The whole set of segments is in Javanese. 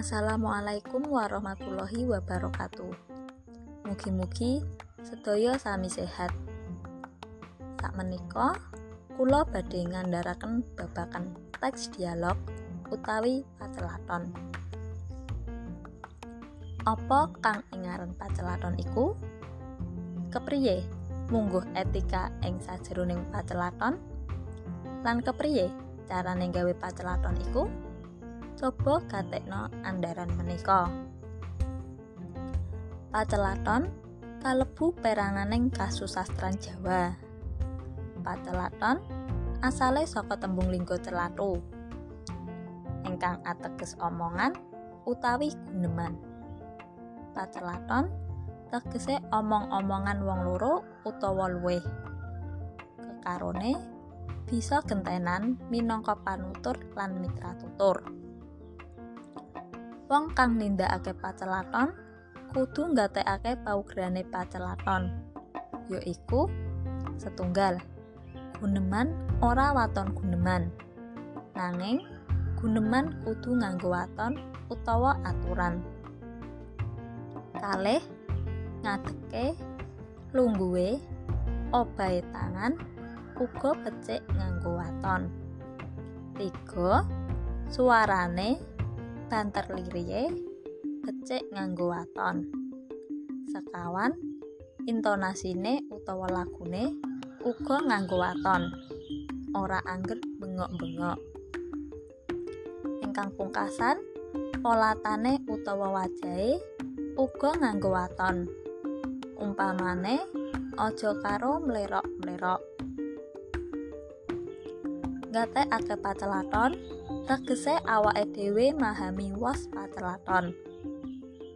Assalamualaikum warahmatullahi wabarakatuh. Mugi-mugi sedaya sami sehat. Sak menika kula badhe ngandharaken babakan teks dialog utawi pacelaton. Apa kang ingaran pacelaton iku? Kepriye mungguh etika ing sajroning pacelaton? Lan kepriye carane gawe pacelaton iku? Coba gatekno andaran menika. Pacelaton kalebu peranganing kasusastran Jawa. Pacelaton asale saka tembung linggo celatu ingkang ateges omongan utawi guneman. Pacelaton tegese omong-omongan wong loro utawa luwih. Kekarone bisa gentenan minangka panutur lan mitra tutur. Wong kang nindakake pacelaton kudu nggatekake paugerane pacelaton yaiku setunggal. Guneman ora waton guneman. Nanging guneman kudu nganggo waton utawa aturan. Kalih ngadeke lungguhe obahe tangan uga becik nganggo waton. Tiga suarane banter liriye becik nganggo waton. Sekawan, intonasine utawa lagune uga nganggo waton. Ora angger bengok-bengok. Ingkang pungkasan, polatane utawa wajahe uga nganggo waton. Umpamane, aja karo mlerok-mlerok. Gate akeh pacelaton, tegese awake dhewe mahami was pacelaton.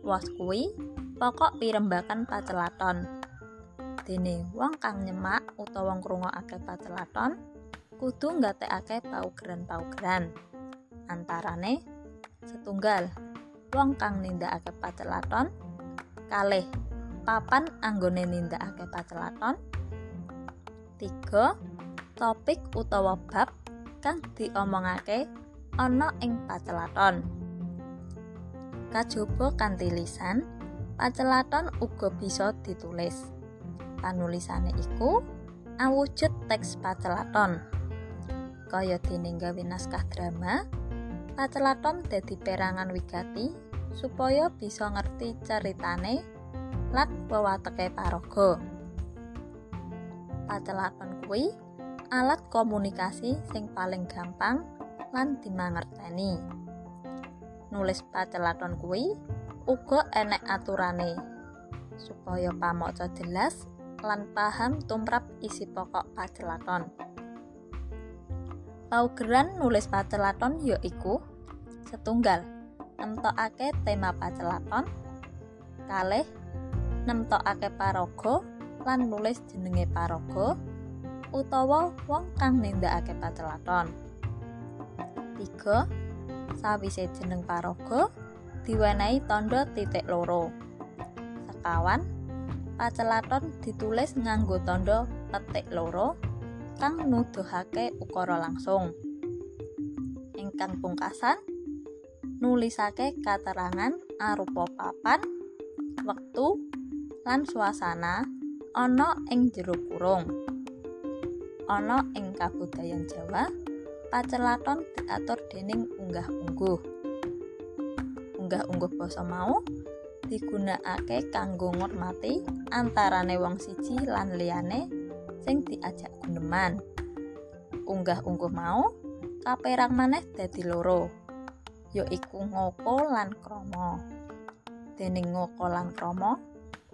was kuwi pokok pirembakan pacelaton. Dene wong kang nyemak utawa ngrungokake pacelaton kudu nggatekake paugeran-paugeran. Antarane setunggal wong kang nindakake pacelaton, kalih papan anggone nindakake pacelaton, tiga topik utawa bab kang diomongake ana ing pacelaton. kajaba kanthi lisan, pacelaton uga bisa ditulis. Panulisane iku awujud teks pacelaton. Kaya dene gawe naskah drama, pacelaton dadi perangan wigati supaya bisa ngerti ceritane lan wewateke paraga. Pacelaton kuwi alat komunikasi sing paling gampang lan dimangerteni. nulis pacelaton kuwi uga enek aturane supaya pamaca jelas lan paham tumrap isi pokok pacelaton. Paugeran nulis pacelaton ya iku setunggal nemtokake tema pacelaton, kalih nemtokake paraga lan nulis jenenge paraga utawa wong kang nindakake pacelaton. 3 sawise jeneng paraga diwenehi tandha titik loro. Sekawan pacelaton ditulis nganggo tandha petik loro kang nuduhake ukara langsung. Ingkang pungkasan nulisake katerangan arupa papan, wektu lan suasana ana ing jero kurung. Ana ing kabudayan Jawa, pacelaton diatur dening unggah-ungguh. Unggah-ungguh basa mau digunakake kanggo ngormati antarane wong siji lan liyane sing diajak guneman. Unggah-ungguh mau kaperang maneh dadi loro, yaiku ngoko lan krama. Dening ngoko lan krama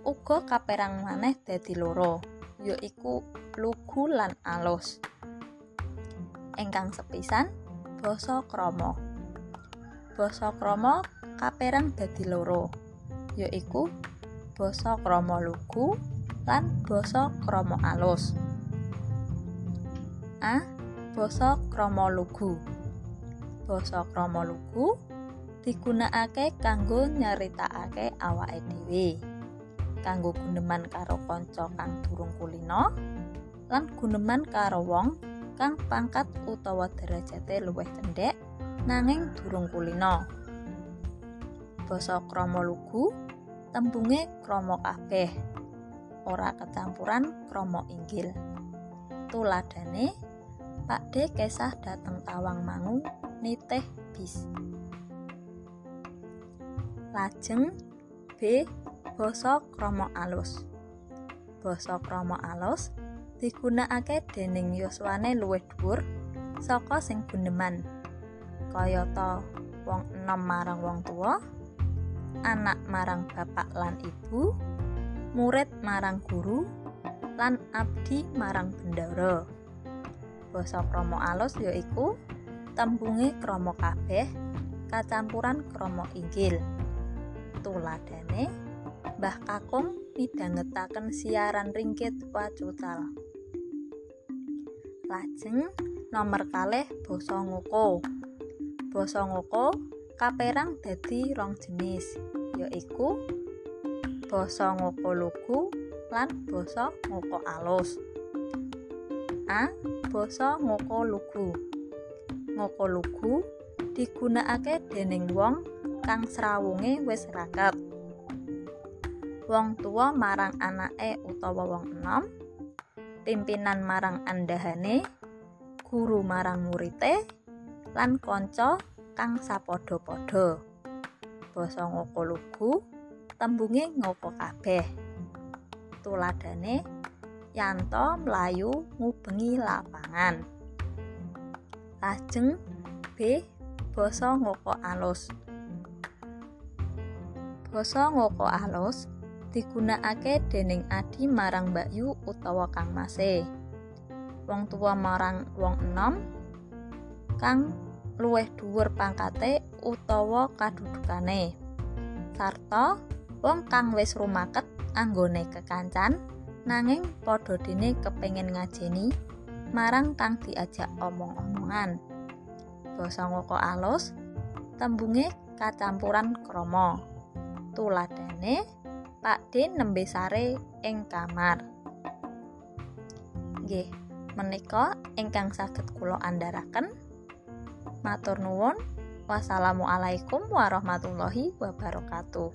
uga kaperang maneh dadi loro, yaiku lugu lan alus. Ingkang sepisan basa krama. Basa krama kaperang dadi loro, yaiku basa krama lugu lan basa krama alus. A. Basa krama lugu. Basa krama lugu digunakake kanggo nyeritakake awake dhewe. Kanggo guneman karo kanca kang durung kulino lan guneman karo wong kang pangkat utawa derajate luwih cendhek nanging durung kulino. basa krama lugu tembunge krama kabeh. Ora kecampuran krama inggil. Tuladane Pakde kesah dateng Tawang Mangu nitih bis. Lajeng B basa krama alus. Basa krama alus digunakake dening yuswane luwih dhuwur saka sing guneman kayata wong enom marang wong tua anak marang bapak lan ibu murid marang guru lan abdi marang bendara. Basa krama alus yaiku tembunge krama kabeh kacampuran krama inggil. Tuladane Mbah Kakung midhangetaken siaran ringkit wacucal lajeng nomor kalih basa ngoko. Basa ngoko kaperang dadi rong jenis yaiku basa ngoko lugu lan basa ngoko alus. A. Basa ngoko lugu ngoko lugu digunakake dening wong kang srawunge wis raket. Wong tua marang anake utawa wong enom pimpinan marang andahane guru marang murite lan kanca kang sapadha-padha. Basa ngoko lugu tembunge ngoko kabeh. Tuladane yanto mlayu ngubengi lapangan. Lajeng B basa ngoko alus. Basa ngoko alus digunakake dening adi marang Mbak Yu utawa Kang Mase. Wong tua marang wong enom kang luwih dhuwur pangkate utawa kadudukane. Sarta wong kang wis rumaket anggone kekancan nanging padha dene kepengin ngajeni marang kang diajak omong-omongan. Basa ngoko alus tembunge kacampuran krama. Tuladane Pak D nembe sare ing kamar nggih menika ingkang saged kula andharaken Matur nuwun. Wassalamualaikum warahmatullahi wabarakatuh.